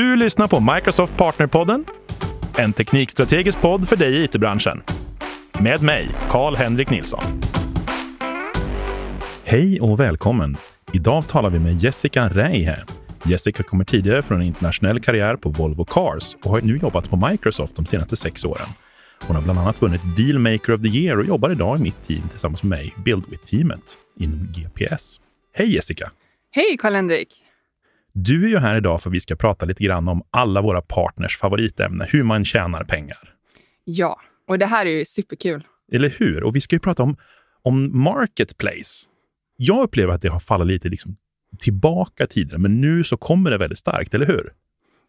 Du lyssnar på Microsoft Partnerpodden, en teknikstrategisk podd för dig i it-branschen. Med mig, Karl-Henrik Nilsson. Hej och välkommen! Idag talar vi med Jessica Reihe. Jessica kommer tidigare från en internationell karriär på Volvo Cars och har nu jobbat på Microsoft de senaste sex åren. Hon har bland annat vunnit Dealmaker of the Year och jobbar idag i mitt team tillsammans med mig, Buildwith-teamet inom GPS. Hej Jessica! Hej Karl-Henrik! Du är ju här idag för att vi ska prata lite grann om alla våra partners favoritämne, hur man tjänar pengar. Ja, och det här är ju superkul. Eller hur? Och vi ska ju prata om, om marketplace. Jag upplever att det har fallit lite liksom tillbaka tidigare, men nu så kommer det väldigt starkt, eller hur?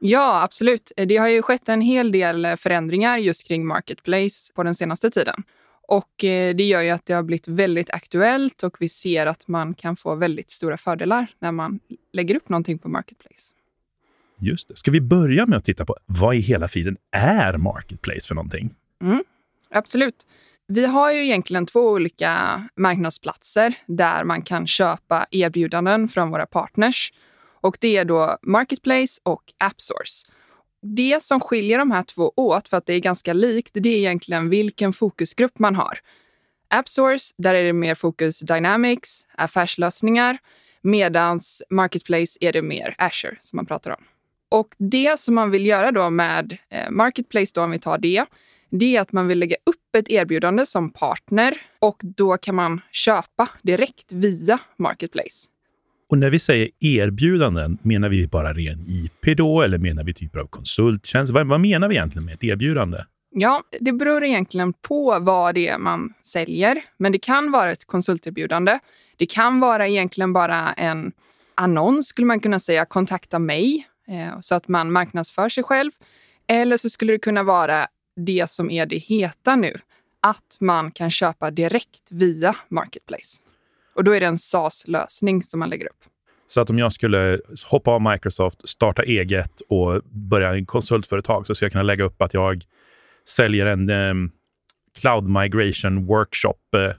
Ja, absolut. Det har ju skett en hel del förändringar just kring marketplace på den senaste tiden. Och eh, det gör ju att det har blivit väldigt aktuellt och vi ser att man kan få väldigt stora fördelar när man lägger upp någonting på Marketplace. Just det. Ska vi börja med att titta på vad i hela friden är Marketplace för någonting? Mm, absolut. Vi har ju egentligen två olika marknadsplatser där man kan köpa erbjudanden från våra partners. Och det är då Marketplace och AppSource. Det som skiljer de här två åt, för att det är ganska likt, det är egentligen vilken fokusgrupp man har. AppSource, där är det mer fokus Dynamics, affärslösningar, medan Marketplace är det mer Azure som man pratar om. Och det som man vill göra då med eh, Marketplace, då om vi tar det, det är att man vill lägga upp ett erbjudande som partner och då kan man köpa direkt via Marketplace. Och när vi säger erbjudanden, menar vi bara ren IP då eller menar vi typer av konsulttjänst? Vad, vad menar vi egentligen med ett erbjudande? Ja, det beror egentligen på vad det är man säljer. Men det kan vara ett konsulterbjudande. Det kan vara egentligen bara en annons, skulle man kunna säga, kontakta mig, eh, så att man marknadsför sig själv. Eller så skulle det kunna vara det som är det heta nu, att man kan köpa direkt via Marketplace. Och då är det en SaaS-lösning som man lägger upp. Så att om jag skulle hoppa av Microsoft, starta eget och börja en konsultföretag så skulle jag kunna lägga upp att jag säljer en eh, cloud migration workshop eh,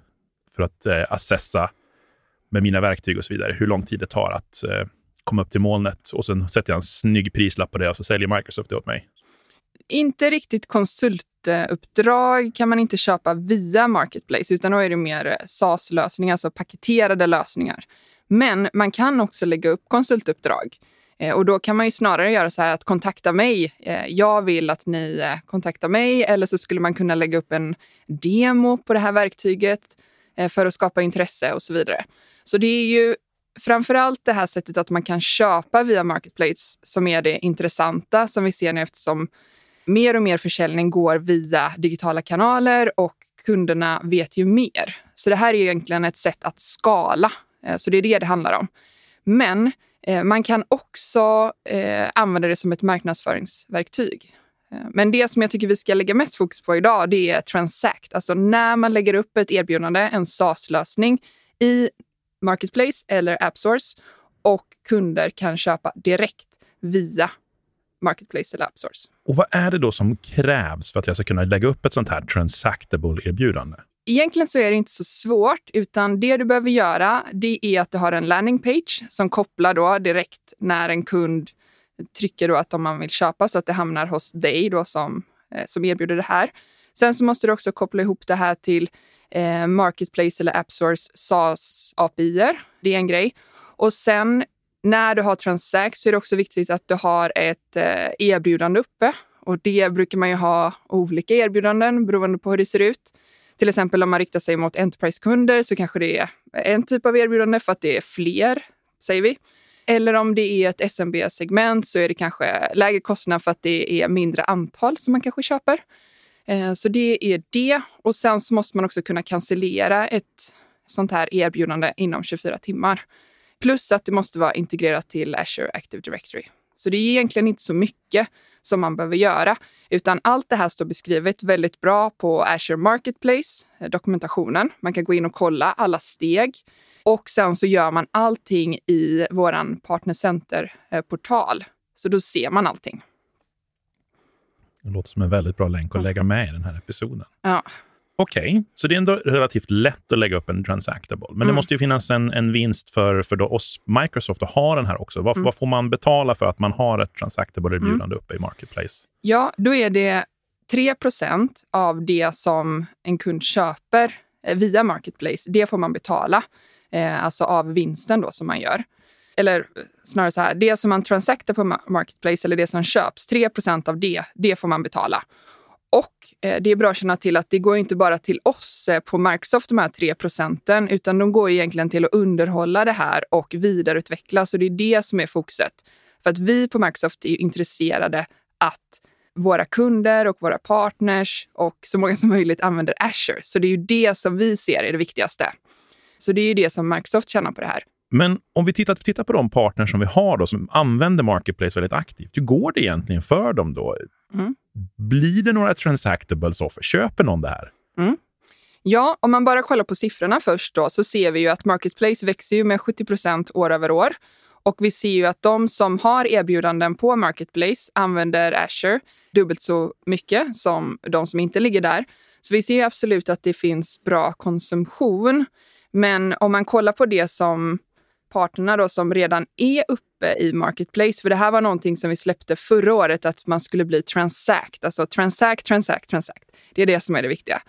för att eh, assessa med mina verktyg och så vidare hur lång tid det tar att eh, komma upp till molnet. Och sen sätter jag en snygg prislapp på det och så säljer Microsoft det åt mig. Inte riktigt konsultuppdrag kan man inte köpa via Marketplace, utan då är det mer eh, SaaS-lösningar, alltså paketerade lösningar. Men man kan också lägga upp konsultuppdrag. Eh, och då kan man ju snarare göra så här att kontakta mig. Eh, jag vill att ni kontaktar mig. Eller så skulle man kunna lägga upp en demo på det här verktyget för att skapa intresse och så vidare. Så det är ju framför allt det här sättet att man kan köpa via Marketplace som är det intressanta som vi ser nu eftersom mer och mer försäljning går via digitala kanaler och kunderna vet ju mer. Så det här är egentligen ett sätt att skala. Eh, så det är det det handlar om. Men eh, man kan också eh, använda det som ett marknadsföringsverktyg. Men det som jag tycker vi ska lägga mest fokus på idag, det är Transact. Alltså när man lägger upp ett erbjudande, en SaaS-lösning i Marketplace eller AppSource och kunder kan köpa direkt via Marketplace eller AppSource. Och vad är det då som krävs för att jag ska kunna lägga upp ett sånt här transactable-erbjudande? Egentligen så är det inte så svårt, utan det du behöver göra det är att du har en landing page som kopplar då direkt när en kund trycker då att om man vill köpa så att det hamnar hos dig då som, eh, som erbjuder det här. Sen så måste du också koppla ihop det här till eh, Marketplace eller AppSource SaaS API. Det är en grej. Och sen när du har Transact så är det också viktigt att du har ett eh, erbjudande uppe. Och det brukar man ju ha olika erbjudanden beroende på hur det ser ut. Till exempel om man riktar sig mot Enterprise-kunder så kanske det är en typ av erbjudande för att det är fler, säger vi. Eller om det är ett SMB-segment så är det kanske lägre kostnad för att det är mindre antal som man kanske köper. Eh, så det är det. Och sen så måste man också kunna cancellera ett sånt här erbjudande inom 24 timmar. Plus att det måste vara integrerat till Azure Active Directory. Så det är egentligen inte så mycket som man behöver göra, utan allt det här står beskrivet väldigt bra på Azure Marketplace, eh, dokumentationen. Man kan gå in och kolla alla steg och sen så gör man allting i vår Partnercenter-portal. Så då ser man allting. Det låter som en väldigt bra länk att lägga med i den här episoden. Ja. Okej, okay. så det är ändå relativt lätt att lägga upp en transactable. Men mm. det måste ju finnas en, en vinst för, för då oss, Microsoft, att ha den här också. Vad, mm. vad får man betala för att man har ett transactable-erbjudande mm. uppe i Marketplace? Ja, då är det 3% av det som en kund köper eh, via Marketplace. Det får man betala, eh, alltså av vinsten då som man gör. Eller snarare så här, det som man transaktar på Marketplace eller det som köps, 3% av det, det får man betala. Och eh, det är bra att känna till att det går inte bara till oss eh, på Microsoft, de här 3 procenten, utan de går egentligen till att underhålla det här och vidareutveckla. Så det är det som är fokuset. För att vi på Microsoft är intresserade att våra kunder och våra partners och så många som möjligt använder Azure. Så det är ju det som vi ser är det viktigaste. Så det är ju det som Microsoft tjänar på det här. Men om vi tittar, tittar på de partners som vi har då, som använder Marketplace väldigt aktivt, hur går det egentligen för dem då? Mm. Blir det några transactables offer? Köper någon det här? Mm. Ja, om man bara kollar på siffrorna först då, så ser vi ju att Marketplace växer ju med 70% år över år. Och vi ser ju att de som har erbjudanden på Marketplace använder Azure dubbelt så mycket som de som inte ligger där. Så vi ser absolut att det finns bra konsumtion. Men om man kollar på det som parterna då som redan är uppe i Marketplace. För det här var någonting som vi släppte förra året, att man skulle bli transact. Alltså transact, transact, transact. Det är det som är det viktiga.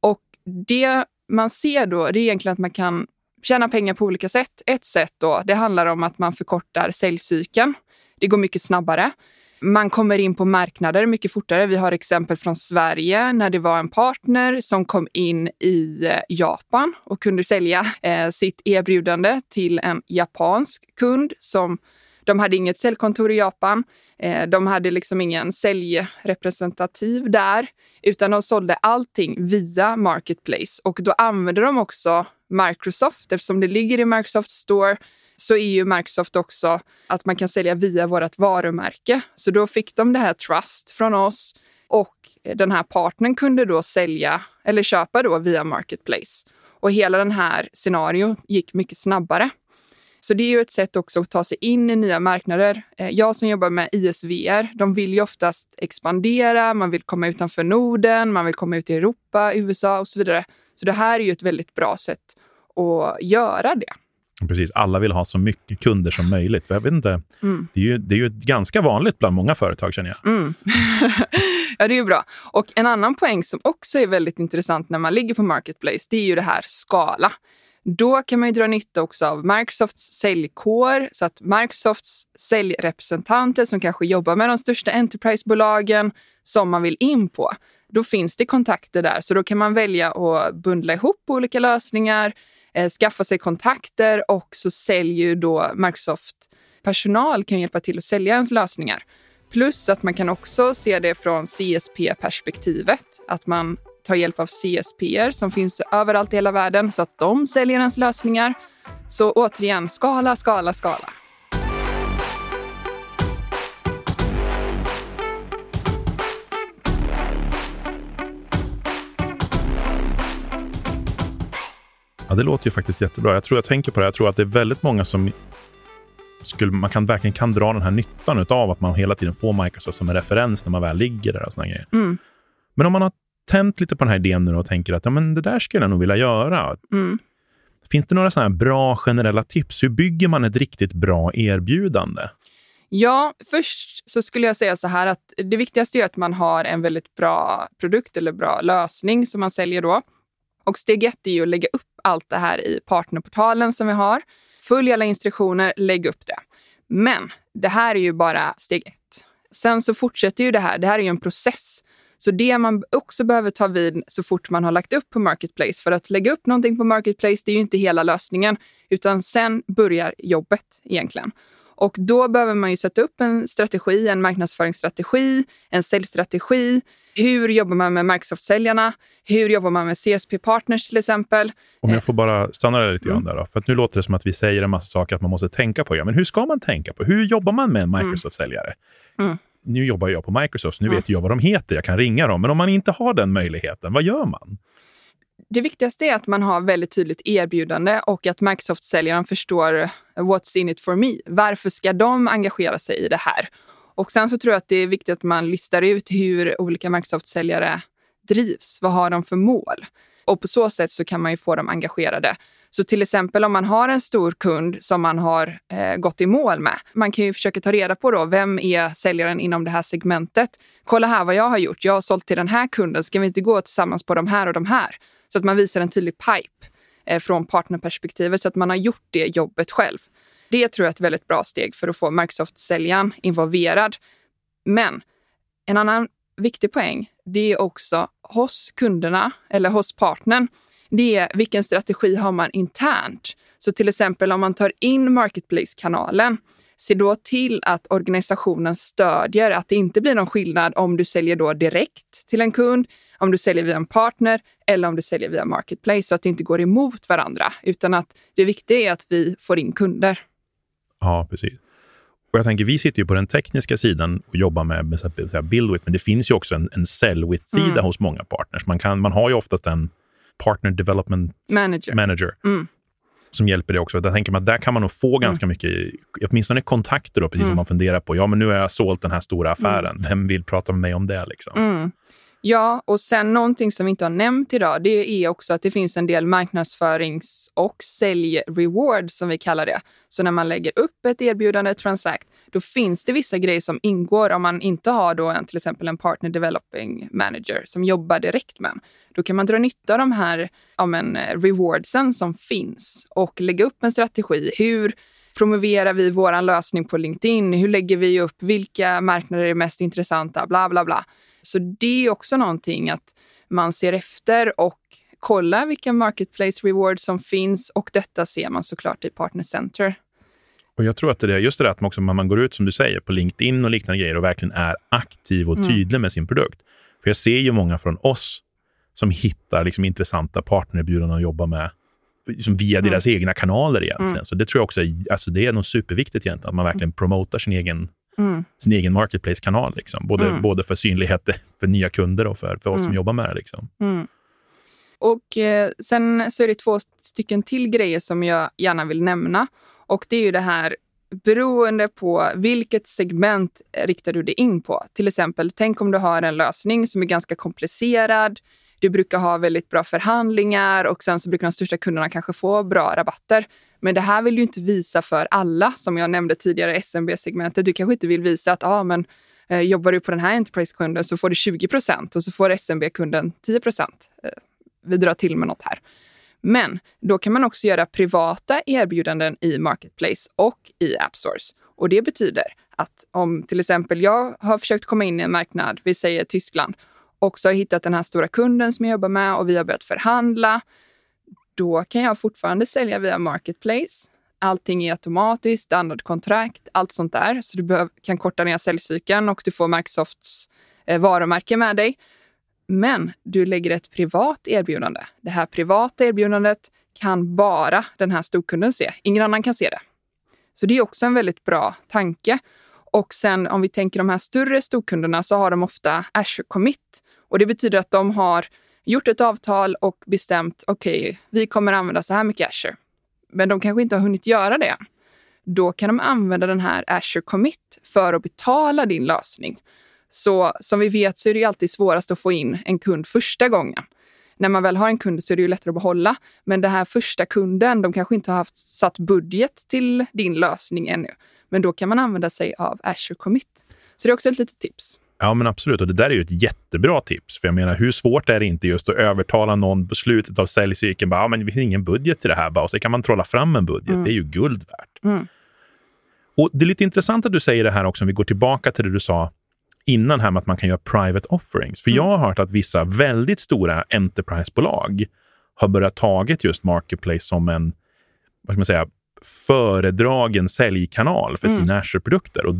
Och det man ser då, det är egentligen att man kan tjäna pengar på olika sätt. Ett sätt då, det handlar om att man förkortar säljcykeln. Det går mycket snabbare. Man kommer in på marknader mycket fortare. Vi har exempel från Sverige när det var en partner som kom in i eh, Japan och kunde sälja eh, sitt erbjudande till en japansk kund som de hade inget säljkontor i Japan. Eh, de hade liksom ingen säljrepresentativ där, utan de sålde allting via Marketplace. Och då använde de också Microsoft eftersom det ligger i Microsoft Store så är ju Microsoft också att man kan sälja via vårt varumärke. Så då fick de det här Trust från oss och den här partnern kunde då sälja eller köpa då via Marketplace. Och hela den här scenarion gick mycket snabbare. Så det är ju ett sätt också att ta sig in i nya marknader. Eh, jag som jobbar med ISVR, de vill ju oftast expandera, man vill komma utanför Norden, man vill komma ut i Europa, USA och så vidare. Så det här är ju ett väldigt bra sätt att göra det. Precis, alla vill ha så mycket kunder som möjligt. Jag vet inte, mm. det, är ju, det är ju ganska vanligt bland många företag känner jag. Mm. ja, det är ju bra. Och en annan poäng som också är väldigt intressant när man ligger på Marketplace, det är ju det här skala. Då kan man ju dra nytta också av Microsofts säljkår, så att Microsofts säljrepresentanter som kanske jobbar med de största enterprisebolagen som man vill in på, då finns det kontakter där. Så då kan man välja att bundla ihop olika lösningar, eh, skaffa sig kontakter och så säljer då Microsoft personal kan hjälpa till att sälja ens lösningar. Plus att man kan också se det från CSP-perspektivet, att man tar hjälp av CSP som finns överallt i hela världen så att de säljer ens lösningar. Så återigen, skala, skala, skala. Ja, det låter ju faktiskt jättebra. Jag tror jag tänker på det. Jag tror att det är väldigt många som skulle, man kan, verkligen kan dra den här nyttan av att man hela tiden får Microsoft som en referens när man väl ligger där. Och såna grejer. Mm. Men om man har tänt lite på den här idén nu och tänker att ja, men det där skulle jag nog vilja göra. Mm. Finns det några såna bra generella tips? Hur bygger man ett riktigt bra erbjudande? Ja, först så skulle jag säga så här att det viktigaste är att man har en väldigt bra produkt eller bra lösning som man säljer då. Och steg ett är ju att lägga upp allt det här i partnerportalen som vi har. Följ alla instruktioner, lägg upp det. Men det här är ju bara steg ett. Sen så fortsätter ju det här. Det här är ju en process. Så det man också behöver ta vid så fort man har lagt upp på Marketplace, för att lägga upp någonting på Marketplace, det är ju inte hela lösningen, utan sen börjar jobbet egentligen. Och då behöver man ju sätta upp en strategi, en marknadsföringsstrategi, en säljstrategi. Hur jobbar man med Microsoft-säljarna? Hur jobbar man med CSP-partners till exempel? Om jag får bara stanna där lite grann mm. där då. För att nu låter det som att vi säger en massa saker att man måste tänka på. Ja, men hur ska man tänka på? Hur jobbar man med en mm. Microsoft-säljare? Mm. Nu jobbar jag på Microsoft, nu mm. vet jag vad de heter, jag kan ringa dem. Men om man inte har den möjligheten, vad gör man? Det viktigaste är att man har väldigt tydligt erbjudande och att Microsoft-säljaren förstår eh, what's in it for me. Varför ska de engagera sig i det här? Och sen så tror jag att det är viktigt att man listar ut hur olika Microsoft-säljare drivs? Vad har de för mål? Och på så sätt så kan man ju få dem engagerade. Så till exempel om man har en stor kund som man har eh, gått i mål med. Man kan ju försöka ta reda på då, vem är säljaren inom det här segmentet? Kolla här vad jag har gjort. Jag har sålt till den här kunden. Ska vi inte gå tillsammans på de här och de här? Så att man visar en tydlig pipe eh, från partnerperspektivet så att man har gjort det jobbet själv. Det tror jag är ett väldigt bra steg för att få Microsoft-säljaren involverad. Men en annan viktig poäng, det är också hos kunderna eller hos partnern, det är vilken strategi har man internt? Så till exempel om man tar in Marketplace-kanalen, se då till att organisationen stödjer att det inte blir någon skillnad om du säljer då direkt till en kund, om du säljer via en partner eller om du säljer via Marketplace så att det inte går emot varandra, utan att det viktiga är att vi får in kunder. Ja, precis. Och jag tänker, vi sitter ju på den tekniska sidan och jobbar med, med build with, men det finns ju också en, en sell with-sida mm. hos många partners. Man, kan, man har ju oftast en partner development manager, manager mm. som hjälper dig också. Där tänker man där kan man nog få mm. ganska mycket, åtminstone kontakter, då, precis som mm. man funderar på. Ja, men nu har jag sålt den här stora affären. Mm. Vem vill prata med mig om det? Liksom? Ja, och sen någonting som vi inte har nämnt idag, det är också att det finns en del marknadsförings och sälj-reward som vi kallar det. Så när man lägger upp ett erbjudande, Transact, då finns det vissa grejer som ingår om man inte har då en, till exempel en partner developing manager som jobbar direkt med en. Då kan man dra nytta av de här ja, men, eh, rewardsen som finns och lägga upp en strategi. Hur promoverar vi vår lösning på LinkedIn? Hur lägger vi upp? Vilka marknader är mest intressanta? Bla, bla, bla. Så det är också någonting att man ser efter och kollar vilka marketplace rewards som finns och detta ser man såklart i Partner Center. Och Jag tror att det är just det där att man, också, man går ut som du säger på LinkedIn och liknande grejer och verkligen är aktiv och mm. tydlig mm. med sin produkt. För jag ser ju många från oss som hittar liksom intressanta partnererbjudanden att jobba med liksom via mm. deras egna kanaler egentligen. Mm. Så det tror jag också är, alltså det är nog superviktigt egentligen, att man verkligen promotar sin egen mm. sin egen marketplace-kanal. Liksom. Både, mm. både för synlighet för nya kunder och för, för oss som mm. jobbar med det. Liksom. Mm. Och eh, Sen så är det två stycken till grejer som jag gärna vill nämna. Och Det är ju det här beroende på vilket segment riktar du dig in på. Till exempel, tänk om du har en lösning som är ganska komplicerad. Du brukar ha väldigt bra förhandlingar och sen så brukar de största kunderna kanske få bra rabatter. Men det här vill du inte visa för alla, som jag nämnde tidigare, SMB-segmentet. Du kanske inte vill visa att ah, men, eh, jobbar du på den här Enterprise-kunden så får du 20% och så får SMB-kunden 10 eh, Vi drar till med något här. Men då kan man också göra privata erbjudanden i Marketplace och i AppSource. Och det betyder att om till exempel jag har försökt komma in i en marknad, vi säger Tyskland, och så har hittat den här stora kunden som jag jobbar med och vi har börjat förhandla då kan jag fortfarande sälja via Marketplace. Allting är automatiskt, standardkontrakt, allt sånt där. Så du kan korta ner säljcykeln och du får Microsofts eh, varumärke med dig. Men du lägger ett privat erbjudande. Det här privata erbjudandet kan bara den här storkunden se. Ingen annan kan se det. Så det är också en väldigt bra tanke. Och sen om vi tänker de här större storkunderna så har de ofta Azure Commit. Och det betyder att de har gjort ett avtal och bestämt okej, okay, vi kommer använda så här mycket Azure. Men de kanske inte har hunnit göra det än. Då kan de använda den här Azure Commit för att betala din lösning. Så som vi vet så är det alltid svårast att få in en kund första gången. När man väl har en kund så är det ju lättare att behålla. Men den här första kunden, de kanske inte har haft satt budget till din lösning ännu. Men då kan man använda sig av Azure Commit. Så det är också ett litet tips. Ja, men absolut. Och det där är ju ett jättebra tips. För jag menar, hur svårt är det inte just att övertala någon på slutet av säljcykeln? Bara, ja, men vi har ingen budget till det här. Bara, och så kan man trolla fram en budget. Mm. Det är ju guld värt. Mm. Och Det är lite intressant att du säger det här också, om vi går tillbaka till det du sa innan här med att man kan göra private offerings. För mm. jag har hört att vissa väldigt stora enterprisebolag har börjat tagit just Marketplace som en vad ska man säga, föredragen säljkanal för mm. sina Azure-produkter. Och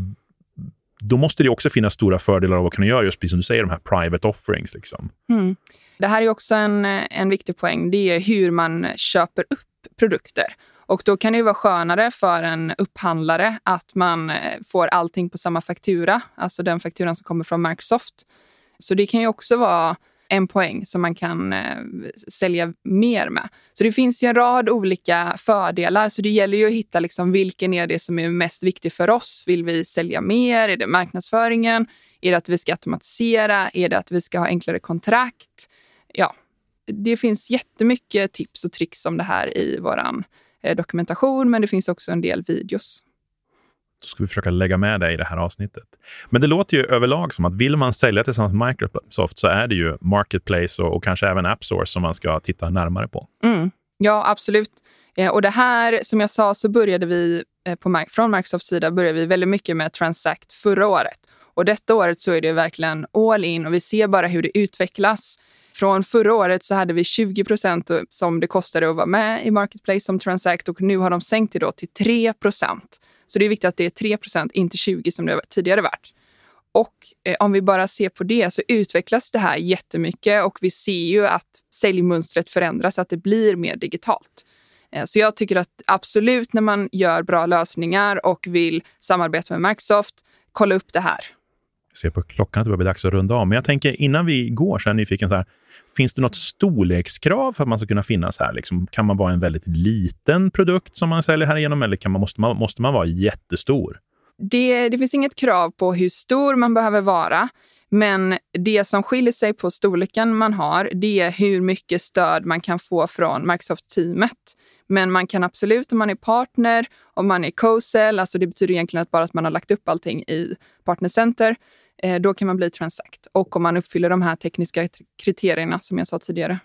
då måste det också finnas stora fördelar av att kunna göra just precis som du säger, de här private offerings. Liksom. Mm. Det här är också en, en viktig poäng. Det är hur man köper upp produkter. Och då kan det vara skönare för en upphandlare att man eh, får allting på samma faktura, alltså den fakturan som kommer från Microsoft. Så det kan ju också vara en poäng som man kan eh, sälja mer med. Så det finns ju en rad olika fördelar. Så det gäller ju att hitta liksom vilken är det som är mest viktig för oss. Vill vi sälja mer? Är det marknadsföringen? Är det att vi ska automatisera? Är det att vi ska ha enklare kontrakt? Ja, det finns jättemycket tips och tricks om det här i vår eh, dokumentation, men det finns också en del videos så ska vi försöka lägga med det i det här avsnittet. Men det låter ju överlag som att vill man sälja tillsammans med Microsoft så är det ju Marketplace och, och kanske även AppSource som man ska titta närmare på. Mm. Ja, absolut. Eh, och det här, som jag sa, så började vi eh, på, från Microsofts sida började vi väldigt mycket med Transact förra året. Och detta året så är det verkligen all in och vi ser bara hur det utvecklas. Från förra året så hade vi 20 procent som det kostade att vara med i Marketplace som Transact och nu har de sänkt det då till 3 procent. Så det är viktigt att det är 3 procent, inte 20 som det tidigare varit. Och eh, om vi bara ser på det så utvecklas det här jättemycket och vi ser ju att säljmönstret förändras, att det blir mer digitalt. Eh, så jag tycker att absolut när man gör bra lösningar och vill samarbeta med Microsoft, kolla upp det här. Jag ser på klockan att det börjar bli dags att runda av. Men jag tänker innan vi går så är jag nyfiken. Så här, finns det något storlekskrav för att man ska kunna finnas här? Liksom, kan man vara en väldigt liten produkt som man säljer här igenom eller kan man, måste, man, måste man vara jättestor? Det, det finns inget krav på hur stor man behöver vara. Men det som skiljer sig på storleken man har, det är hur mycket stöd man kan få från Microsoft-teamet. Men man kan absolut, om man är partner, om man är co-sell, alltså det betyder egentligen att bara att man har lagt upp allting i Partnercenter, center, då kan man bli Transact. Och om man uppfyller de här tekniska kriterierna som jag sa tidigare.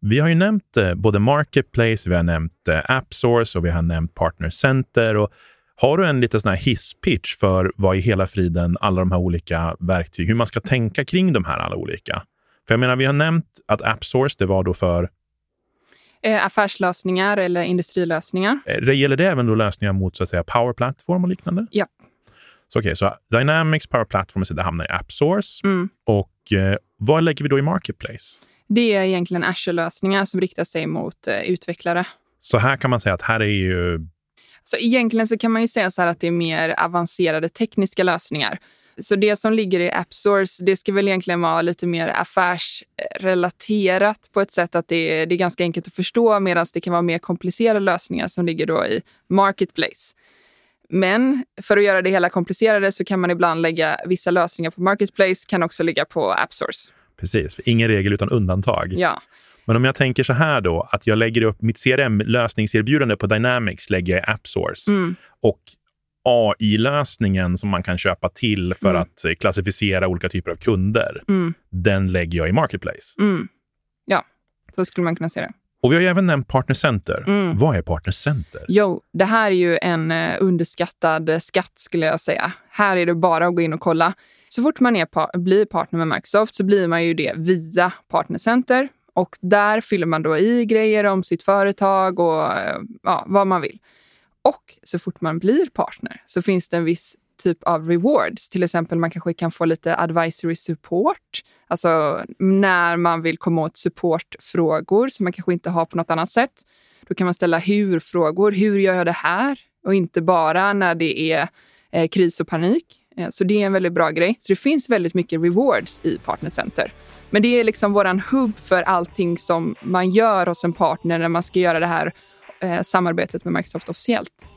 Vi har ju nämnt eh, både Marketplace, vi har nämnt eh, AppSource och vi har nämnt Partner Center. Och har du en liten sån här hisspitch för vad i hela friden alla de här olika verktyg, hur man ska tänka kring de här alla olika? För jag menar, vi har nämnt att AppSource, det var då för affärslösningar eller industrilösningar. Gäller det även då lösningar mot så att säga, Power Platform och liknande? Ja, så okej, okay, så Dynamics Power Platform det hamnar i AppSource. Mm. Och eh, vad lägger vi då i Marketplace? Det är egentligen Azure-lösningar som riktar sig mot eh, utvecklare. Så här kan man säga att här är ju... Så egentligen så kan man ju säga så att det är mer avancerade tekniska lösningar. Så det som ligger i AppSource, det ska väl egentligen vara lite mer affärsrelaterat på ett sätt att det är, det är ganska enkelt att förstå medan det kan vara mer komplicerade lösningar som ligger då i Marketplace. Men för att göra det hela komplicerade så kan man ibland lägga vissa lösningar på Marketplace, kan också ligga på AppSource. Precis, ingen regel utan undantag. Ja. Men om jag tänker så här då, att jag lägger upp mitt CRM-lösningserbjudande på Dynamics lägger jag i AppSource. Mm. Och AI-lösningen som man kan köpa till för mm. att klassificera olika typer av kunder, mm. den lägger jag i Marketplace. Mm. Ja, så skulle man kunna se det. Och Vi har ju även nämnt Partner Center. Mm. Vad är Partner Center? Jo, det här är ju en uh, underskattad skatt skulle jag säga. Här är det bara att gå in och kolla. Så fort man är blir partner med Microsoft så blir man ju det via Partner Center. Och där fyller man då i grejer om sitt företag och uh, ja, vad man vill. Och så fort man blir partner så finns det en viss typ av rewards. Till exempel man kanske kan få lite advisory support. Alltså när man vill komma åt supportfrågor som man kanske inte har på något annat sätt. Då kan man ställa hur-frågor. Hur gör jag det här? Och inte bara när det är eh, kris och panik. Eh, så det är en väldigt bra grej. Så det finns väldigt mycket rewards i Partnercenter. Men det är liksom våran hubb för allting som man gör hos en partner när man ska göra det här eh, samarbetet med Microsoft officiellt.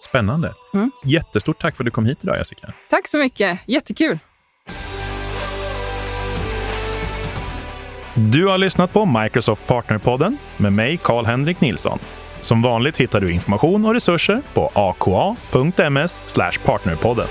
Spännande. Mm. Jättestort tack för att du kom hit idag, Jessica. Tack så mycket. Jättekul. Du har lyssnat på Microsoft Partnerpodden med mig, Karl-Henrik Nilsson. Som vanligt hittar du information och resurser på aka.ms partnerpodden.